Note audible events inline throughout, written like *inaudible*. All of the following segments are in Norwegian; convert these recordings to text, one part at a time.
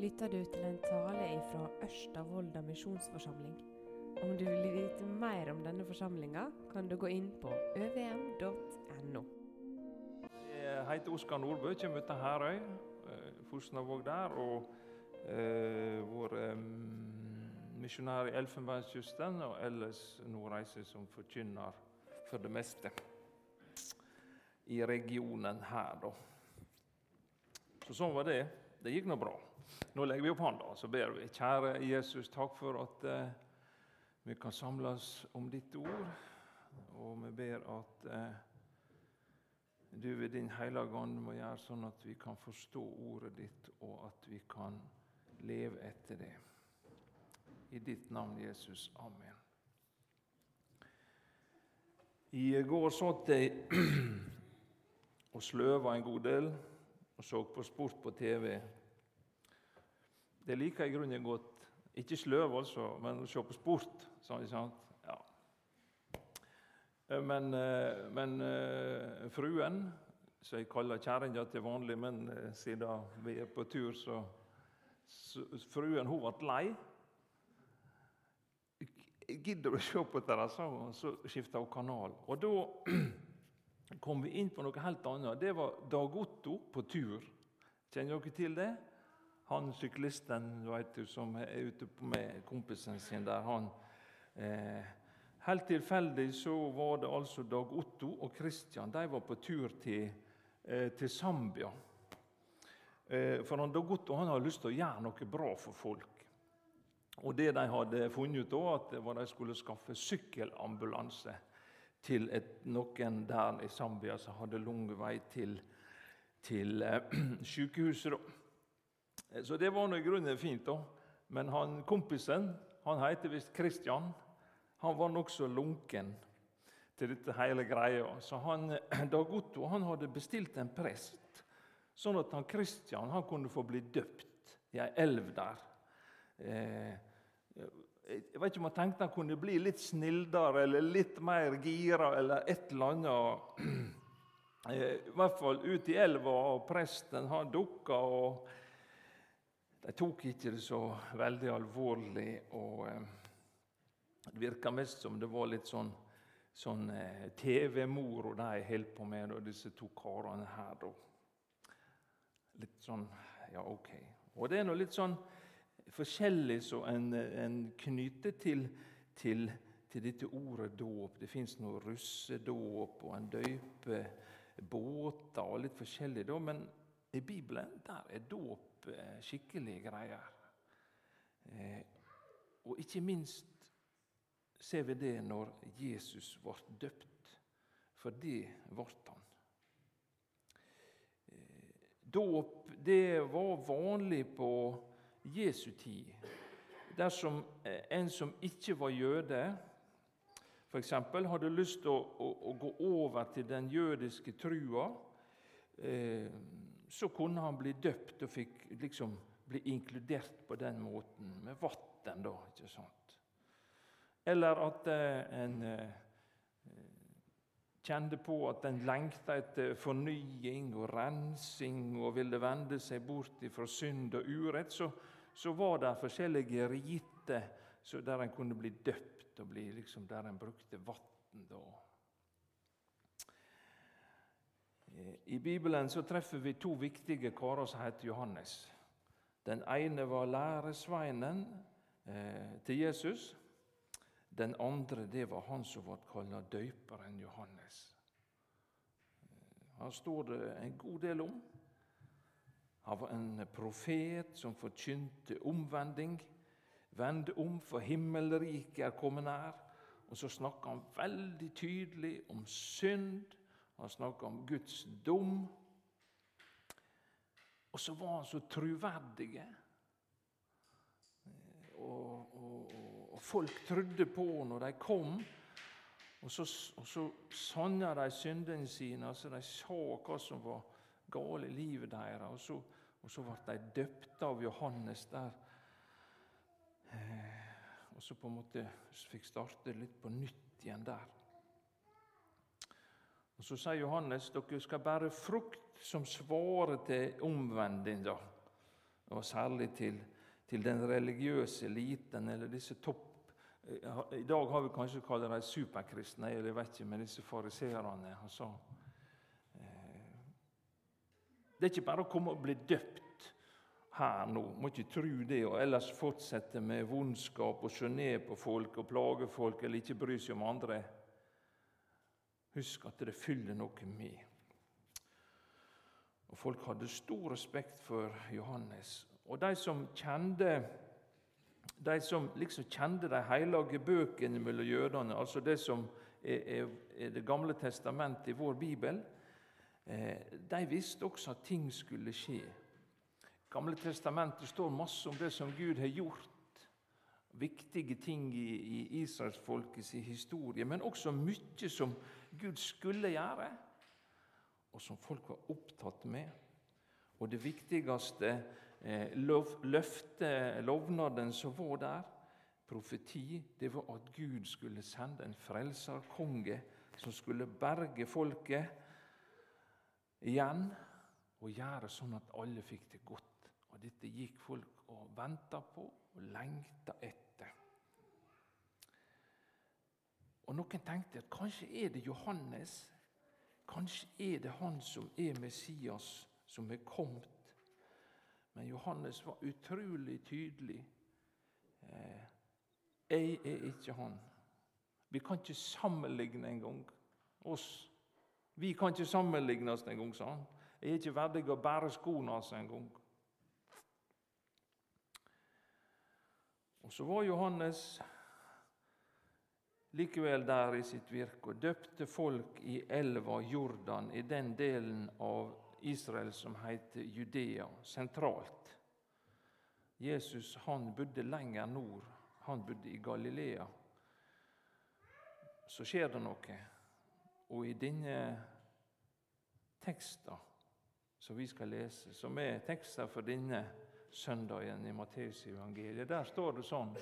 lytter du til en tale fra Ørsta misjonsforsamling. Om du vil vite mer om denne forsamlinga, kan du gå inn på øvm.no. Jeg heter Oskar Nordbø, kommer til Herøy, eh, Fosnavåg der. Og uh, vår um, misjonær i Elfenbenskysten, og ellers Nordreise som forkynner for det meste i regionen her, da. Så sånn var det. Det gikk nå bra. Nå legger vi opp hånda så ber vi. Kjære Jesus, takk for at eh, vi kan samles om ditt ord. Og vi ber at eh, du ved din Hellige Ånd må gjøre sånn at vi kan forstå ordet ditt, og at vi kan leve etter det. I ditt navn, Jesus. Amen. I går satt jeg *clears throat* og sløva en god del og så på sport på TV. Det liker jeg i grunnen godt. Ikke sløv, altså, men å se på sport. Sånn, sant? Ja. Eh, men, eh, men uh, fruen, som jeg kaller kjerringa til vanlig, men siden vi er på tur, så, så Fruen hun ble lei. Gidder du å se på dette? sa. Så skifta hun kanal. Og da kom vi inn på noe helt annet. Det var Dag Otto på tur. Kjenner dere til det? Han syklisten du, som er ute med kompisen sin der, han eh, Helt tilfeldig så var det altså Dag Otto og Kristian. De var på tur til, eh, til Zambia. Eh, for han, Dag Otto han hadde lyst til å gjøre noe bra for folk. Og det de hadde funnet ut, da, at det var de skulle skaffe sykkelambulanse til et, noen der i Zambia som hadde lang vei til, til eh, *clears throat* sykehuset. da. Eh, så det var nå i grunnen fint. da. Men han, kompisen han heter visst Kristian. Han var nokså lunken til dette hele greia. Så han, *clears throat* Dag Otto han hadde bestilt en prest, sånn at han Kristian han kunne få bli døpt i ei elv der. Eh, jeg vet ikke om han tenkte han kunne bli litt snillere eller litt mer gira eller et eller annet. *clears throat* Eh, I hvert fall ut i elva, og presten han dukka. og de tok ikke det så veldig alvorlig. og eh, Det virka mest som det var litt sånn, sånn eh, TV-moro de holdt på med, og disse to karene her. Litt sånn Ja, OK. Og det er nå litt sånn forskjellig så en, en knytter til, til, til, dette ordet dåp. Det fins noe russedåp, og en døyper båter og litt forskjellig. da, Men i Bibelen der er dåp Eh, skikkelige greier. Eh, og ikke minst ser vi det når Jesus ble døpt, for det ble han. Eh, dåp det var vanlig på Jesu tid. Dersom en som ikke var jøde, f.eks. hadde lyst til å, å, å, gå over til den jødiske trua, eh, så kunne han bli døpt og fikk liksom bli inkludert på den måten, med vann, da. ikke sant? Eller at eh, en eh, kjente på at en lengta etter fornying og rensing og ville vende seg bort fra synd og urett, så, så var det forskjellige riter der en kunne bli døpt, og bli, liksom, der en brukte vann. I Bibelen så treffer vi to viktige karer som heter Johannes. Den ene var læresveinen eh, til Jesus. Den andre det var han som ble kalt døyperen Johannes. Han eh, står det en god del om. Han var en profet som forkynte omvending. Vend om, for himmelriket er kommet nær. Og så snakka han veldig tydelig om synd han snakka om Guds dom. Og så var han så truverdig. Og, og, og, folk trodde på når de kom. Og så, og så sanna de syndene sine, altså de sa hva som var galt i livet deres. Og så, og så ble de døpt av Johannes der. Eh, og så på en måte fikk starte litt på nytt igjen der. Og Så sier Johannes dere skal bære frukt som svarer til omvendinga. og særlig til, til den religiøse eliten eller disse topp i dag har vi kanskje kalt dem superkristne, eller jeg vet ikke, med disse fariseerne. Altså, det er ikke bare å komme og bli døpt her nå. Må ikke tro det, og ellers fortsette med vondskap og se ned på folk og plage folk eller ikke bry seg om andre. Husk at det fyller noe med. Og Folk hadde stor respekt for Johannes. Og de som kjente de som liksom kjente de hellige bøkene mellom jødene, altså det som er, er, er Det gamle testamentet i vår bibel, de visste også at ting skulle skje. Gamle testamentet står masse om det som Gud har gjort. Viktige ting i, i israelsfolkets historie, men også mye som Gud skulle gjøre, og som folk var opptatt med. Og det viktigste eh, lov, løftet, lovnaden som var der, profeti, det var at Gud skulle sende en frelserkonge som skulle berge folket igjen og gjøre sånn at alle fikk det godt. Og Dette gikk folk og venta på og lengta etter. Og Noen tenkte at kanskje er det Johannes. Kanskje er det han som er Messias, som er kommet. Men Johannes var utrolig tydelig. Eh, jeg er ikke han. Vi kan ikke sammenligne engang oss vi kan ikke sammenligne oss engang, sa han. Jeg er ikke verdig å bære skoene hans engang. Og så var Johannes likevel der i sitt virke og døpte folk i elva Jordan, i den delen av Israel som heter Judea, sentralt. Jesus han bodde lenger nord. Han bodde i Galilea. Så skjer det noe. Og i denne teksten som vi skal lese, som er tekster for denne søndagen i Matteusevangeliet, der står det sånn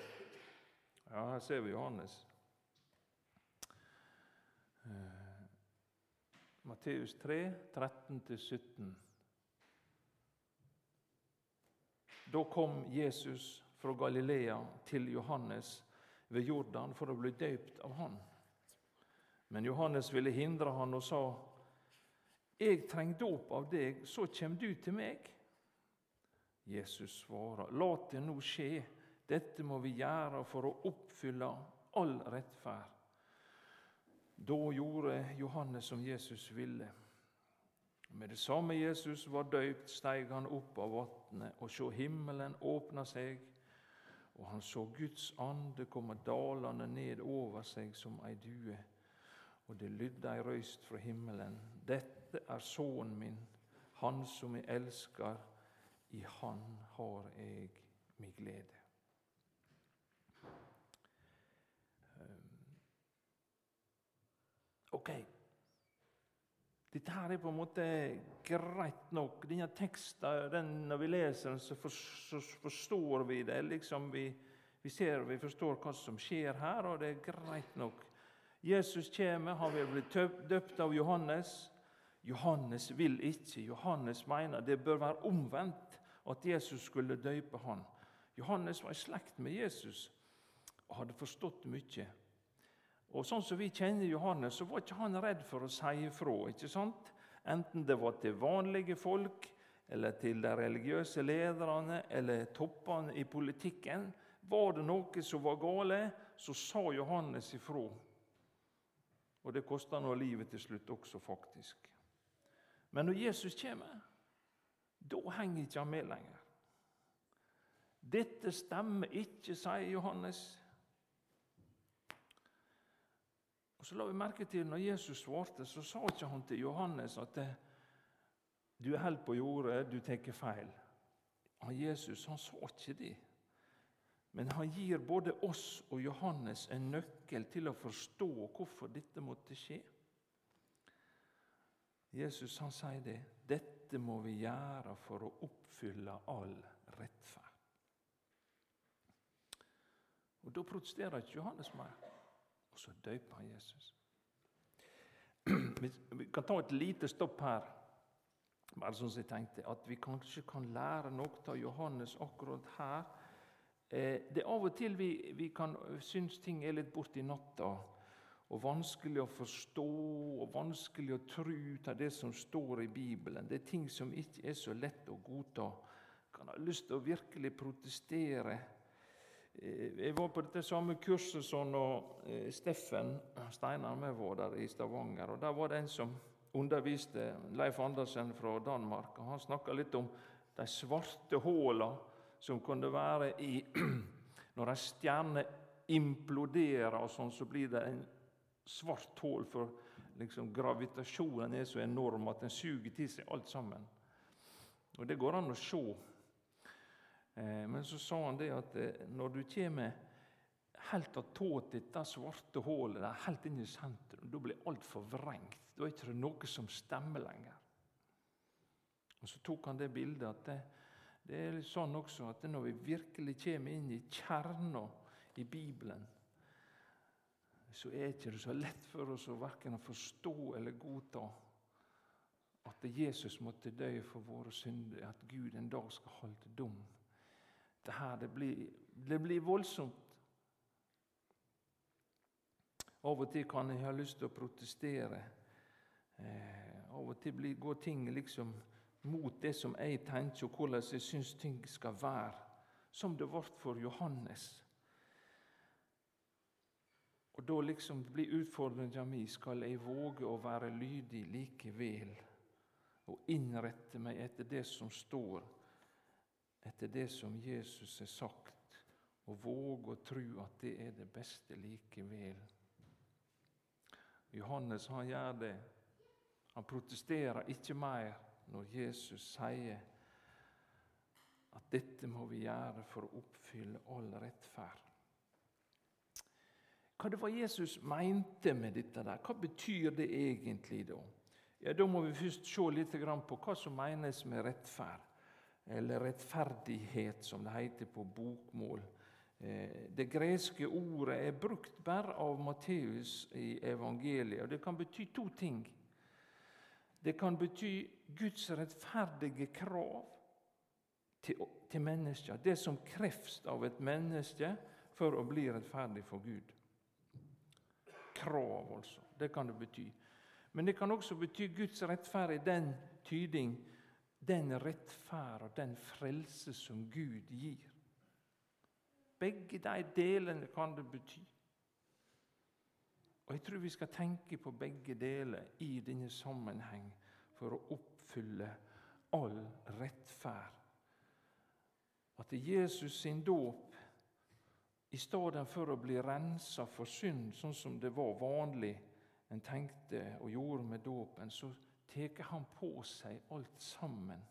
Ja, her ser vi Johannes. Uh, Matteus 3, 13-17. Da kom Jesus fra Galilea til Johannes ved Jordan for å bli døypt av han. Men Johannes ville hindre han og sa, 'Jeg trenger dåp av deg, så kommer du til meg.' Jesus svarer, 'La det nå skje. Dette må vi gjøre for å oppfylle all rettferd.' Da gjorde Johannes som Jesus ville. Med det samme Jesus var døypt, steig han opp av vatnet, og så himmelen åpna seg, og han så Guds ande komme dalende ned over seg som ei due og det lydde ei røyst fra himmelen. Dette er sønnen min, han som jeg elsker. I han har jeg min glede. Ehm, ok. Dette her er på en måte greit nok. Denne teksten, den, når vi leser den, så, for, så forstår vi det. Liksom vi, vi ser vi forstår hva som skjer her, og det er greit nok. Jesus kommer, han vil bli døpt av Johannes. Johannes vil ikke. Johannes mener det bør være omvendt at Jesus skulle døype han. Johannes var i slekt med Jesus og hadde forstått mye. Og Sånn som vi kjenner Johannes, så var ikke han redd for å si ifra. ikke sant? Enten det var til vanlige folk, eller til de religiøse lederne eller toppene i politikken. Var det noe som var gale, så sa Johannes ifra. Og det kosta nå livet til slutt også, faktisk. Men når Jesus kommer, da henger ikke han med lenger. Dette stemmer ikke, sier Johannes. Og så la vi merke til Når Jesus svarte, så sa ikke han til Johannes at du er helt på jordet, du tar feil. Han Jesus han sa ikke det. Men han gir både oss og Johannes en nøkkel til å forstå hvorfor dette måtte skje. Jesus han sier det. Dette må vi gjøre for å oppfylle all rettferd. Og Da protesterer ikke Johannes mer, og så døper han Jesus. Vi kan ta et lite stopp her. Bare sånn som jeg tenkte, At vi kanskje kan lære noe av Johannes akkurat her. Eh, det er av og til vi, vi kan synes ting er litt borti natta. Og vanskelig å forstå og vanskelig å tro av det som står i Bibelen. Det er ting som ikke er så lett å godta. Kan ha lyst til å virkelig protestere Eh, jeg var på dette samme kurset som eh, Steffen Steinar med var der i Stavanger. og Der var det en som underviste, Leif Andersen fra Danmark. og Han snakka litt om de svarte hullene som kunne være i *clears throat* Når en stjerne imploderer, og sånn, så blir det en svart hull, for liksom, gravitasjonen er så enorm at den suger til seg alt sammen. Og Det går an å se Eh, men så sa han det at eh, når du kommer helt attåt dette svarte hullet, helt inn i sentrum, da blir alt forvrengt. Da er det ikke noe som stemmer lenger. Og Så tok han det bildet at det, det er litt sånn også at når vi virkelig kommer inn i kjerna i Bibelen, så er det ikke så lett for oss å verken forstå eller godta at Jesus måtte dø for våre synder, at Gud en dag skal holde dom det her det blir, det blir voldsomt. Av og til kan jeg ha lyst til å protestere. Eh, av og til går ting liksom mot det som jeg tenker, og hvordan jeg syns ting skal være. Som det ble for Johannes. Og Da liksom blir utfordringa mi skal jeg våge å være lydig likevel. Og innrette meg etter det som står etter det som Jesus har sagt, og våge å tro at det er det beste likevel. Johannes han gjør det. Han protesterer ikke mer når Jesus sier at dette må vi gjøre for å oppfylle all rettferd. Hva det var Jesus mente med dette, der? hva betyr det egentlig da? Ja, Da må vi først se litt på hva som menes med rettferd eller rettferdighet, som det heter på bokmål. Eh, det greske ordet er brukt bare av Matteus i evangeliet, og det kan bety to ting. Det kan bety Guds rettferdige krav til, til mennesker. Det som kreves av et menneske for å bli rettferdig for Gud. Krav, altså. Det kan det bety. Men det kan også bety Guds rettferd i den tyding den rettferd og den frelse som Gud gir. Begge de delene kan det bety. Og Jeg tror vi skal tenke på begge deler i denne sammenheng for å oppfylle all rettferd. At Jesus sin dåp, i stedet for å bli rensa for synd, sånn som det var vanlig en tenkte og gjorde med dåpen, så tar han på seg alt sammen.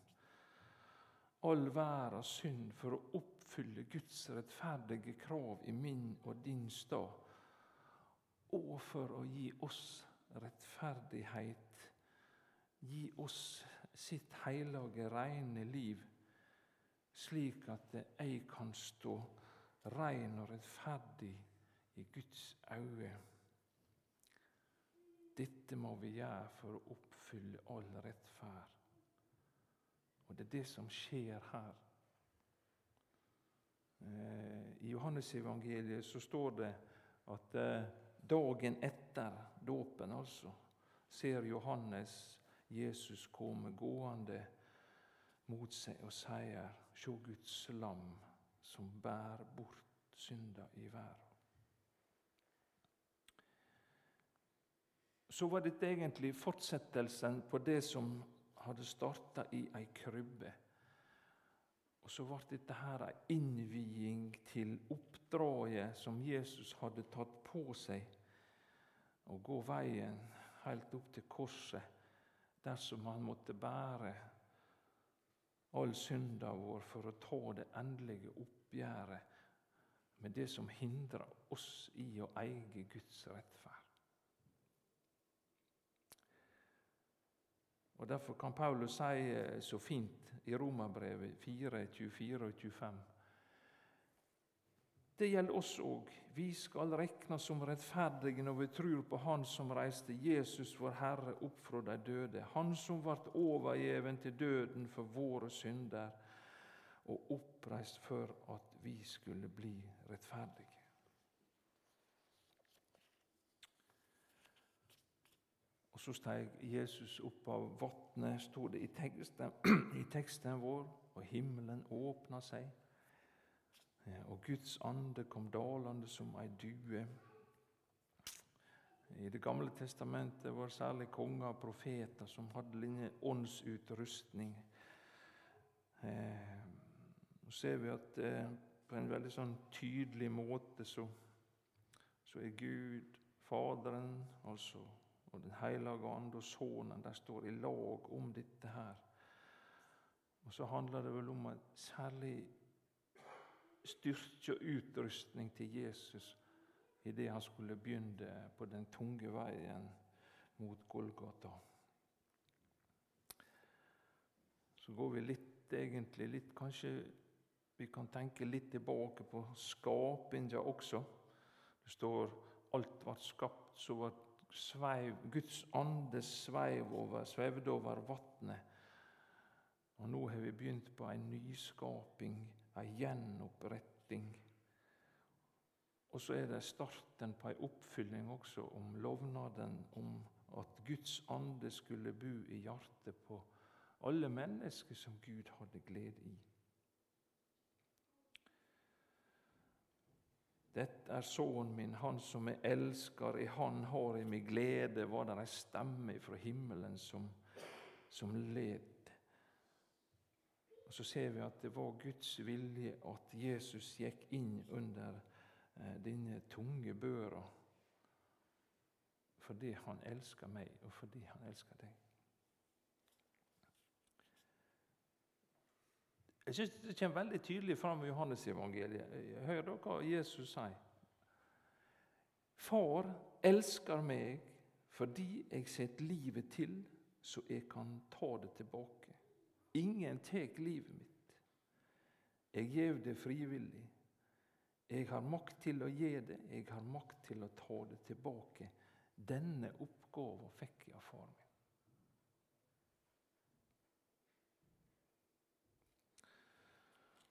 All verdens synd for å oppfylle Guds rettferdige krav i min og din stad, og for å gi oss rettferdighet, gi oss sitt hellige, rene liv, slik at jeg kan stå ren og rettferdig i Guds øyne. Dette må vi gjøre for å oppfylle all rettferd. Og det er det som skjer her. I I Johannesevangeliet så står det at eh, dagen etter dåpen, altså, ser Johannes Jesus komme gående mot seg og sier, Sjå Guds lam som bærer bort synda i verden. så var dette egentlig fortsettelsen på det som hadde starta i ei krybbe. Og så ble dette her ei innviing til oppdraget som Jesus hadde tatt på seg. Å gå veien helt opp til korset dersom han måtte bære all synda vår for å ta det endelige oppgjøret med det som hindrer oss i å eie Guds rettferd. Og Derfor kan Paulus si eh, så fint i Romerbrevet 4, 24 og 25 Det gjelder oss òg. Vi skal reknes som rettferdige når vi tror på Han som reiste Jesus, vår Herre, opp fra de døde. Han som ble overgjeven til døden for våre synder og oppreist for at vi skulle bli rettferdige. Og Så steg Jesus opp av vannet, stod det i teksten, *clears throat* i teksten vår, og himmelen åpna seg. Og Guds ande kom dalende som ei due. I Det gamle testamentet var særlig konger og profeter som hadde denne åndsutrustning. Eh, nå ser vi at eh, på en veldig sånn tydelig måte så, så er Gud, Faderen, altså, og Den hellige ande og Sønnen der står i lag om dette her. Og så handler det vel om en særlig styrke og utrustning til Jesus idet han skulle begynne på den tunge veien mot Golgata. Så går vi litt, egentlig litt Kanskje vi kan tenke litt tilbake på skapinga også. Det står alt ble skapt, så var sveiv, Guds ande sveiv over, svevde over vannet. Og nå har vi begynt på en nyskaping ei gjenoppretting. Og så er det starten på ei oppfylling også om lovnaden om at Guds ande skulle bo i hjertet på alle mennesker som Gud hadde glede i. Dette er sønnen min, han som jeg elsker, i han har jeg min glede, var det ei stemme fra himmelen som, som led. Og Så ser vi at det var Guds vilje at Jesus gikk inn under eh, denne tunge børa. Fordi han elsker meg, og fordi han elsker deg. Jeg synes Det kommer veldig tydelig fram i Johannes-evangeliet. Hør dere hva Jesus sier. Far elsker meg fordi jeg setter livet til, så jeg kan ta det tilbake. Ingen tek livet mitt. Jeg gjev det frivillig. Jeg har makt til å gi det, jeg har makt til å ta det tilbake. Denne oppgåva fikk jeg av far min.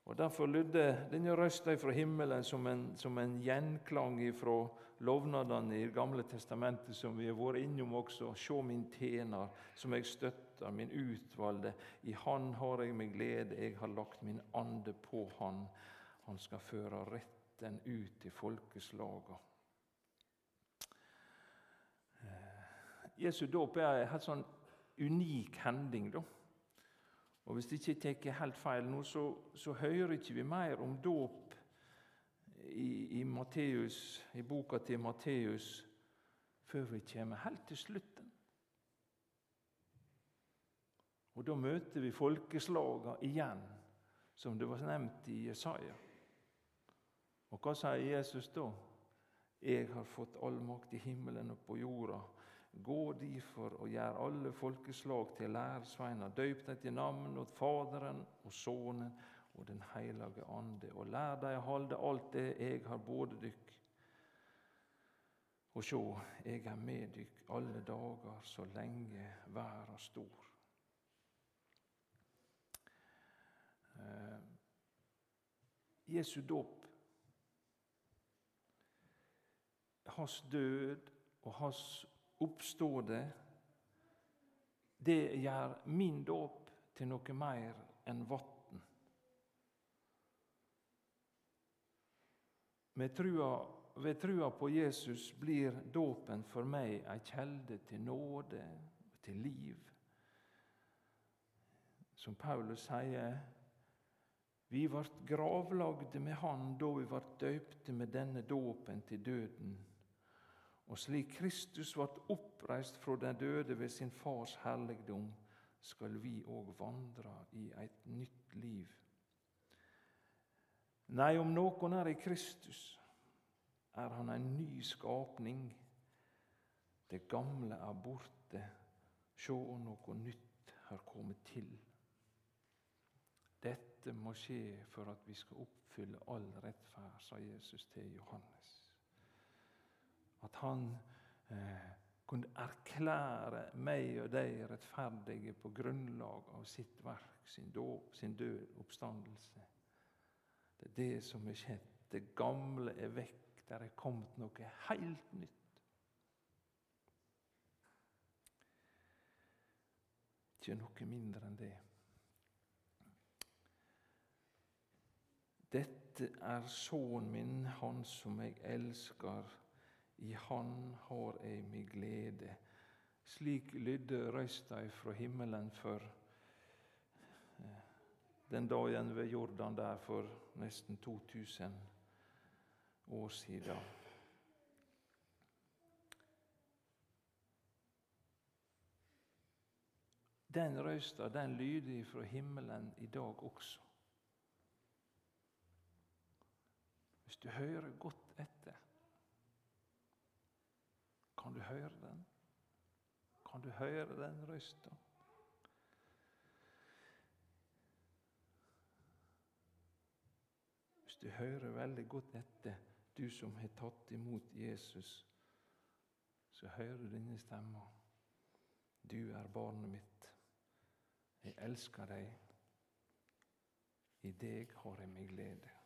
Og Derfor lydde denne røsta fra himmelen som en, som en gjenklang fra lovnadene i Det gamle testamentet, som vi har vært innom også. Se min tjener, som jeg støtter min utvalgte. I Han har jeg min glede, jeg har lagt min ande på Han. Han skal føre retten ut i folkeslaga. Eh, Jesu dåp er en helt sånn unik hending. da. Og Hvis jeg ikke tar helt feil nå, så, så hører ikke vi mer om dåp i, i, Matteus, i boka til Matteus før vi kommer helt til slutten. Og Da møter vi folkeslaga igjen, som det var nevnt i Jesaja. Og hva sier Jesus da? Jeg har fått all makt i himmelen og på jorda. Gå derfor og gjør alle folkeslag til læresveiner. Døyp dem til navn åt Faderen og Sønnen og Den hellige ande. Og lær dem å holde alt det jeg har både dykk. Og sjå, jeg er med dykk alle dager så lenge verda stor. Eh, Jesu dåp, hans død og hans oppståde, det gjør min dåp til noe mer enn vann. Ved trua på Jesus blir dåpen for meg ei kjelde til nåde til liv. Som Paulus sier vi vart gravlagde med Han da vi vart døypte med denne dåpen til døden. Og slik Kristus ble oppreist fra den døde ved sin Fars herligdom, skal vi òg vandre i et nytt liv. Nei, om noen er i Kristus, er han en ny skapning. Det gamle er borte, sjå, noe nytt har kommet til. Dette må skje for at vi skal oppfylle all rettferd, sa Jesus til Johannes. At han eh, kunne erklære meg og deg rettferdige på grunnlag av sitt verk, sin, dåp, sin død, oppstandelse. Det er det som er skjedd. Det gamle er vekk. Der er kommet noe helt nytt. Ikke noe mindre enn det. Dette er sønnen min, han som jeg elsker. I han har jeg mi glede. Slik lydde røysta fra himmelen for eh, den dagen ved Jordan der for nesten 2000 år siden. Den røysta den lyder fra himmelen i dag også. Hvis du hører godt etter, kan du høre den? Kan du høre den røysta? Hvis du hører veldig godt etter, du som har tatt imot Jesus, så hører du denne stemma. Du er barnet mitt. Jeg elsker deg. I deg har jeg min glede.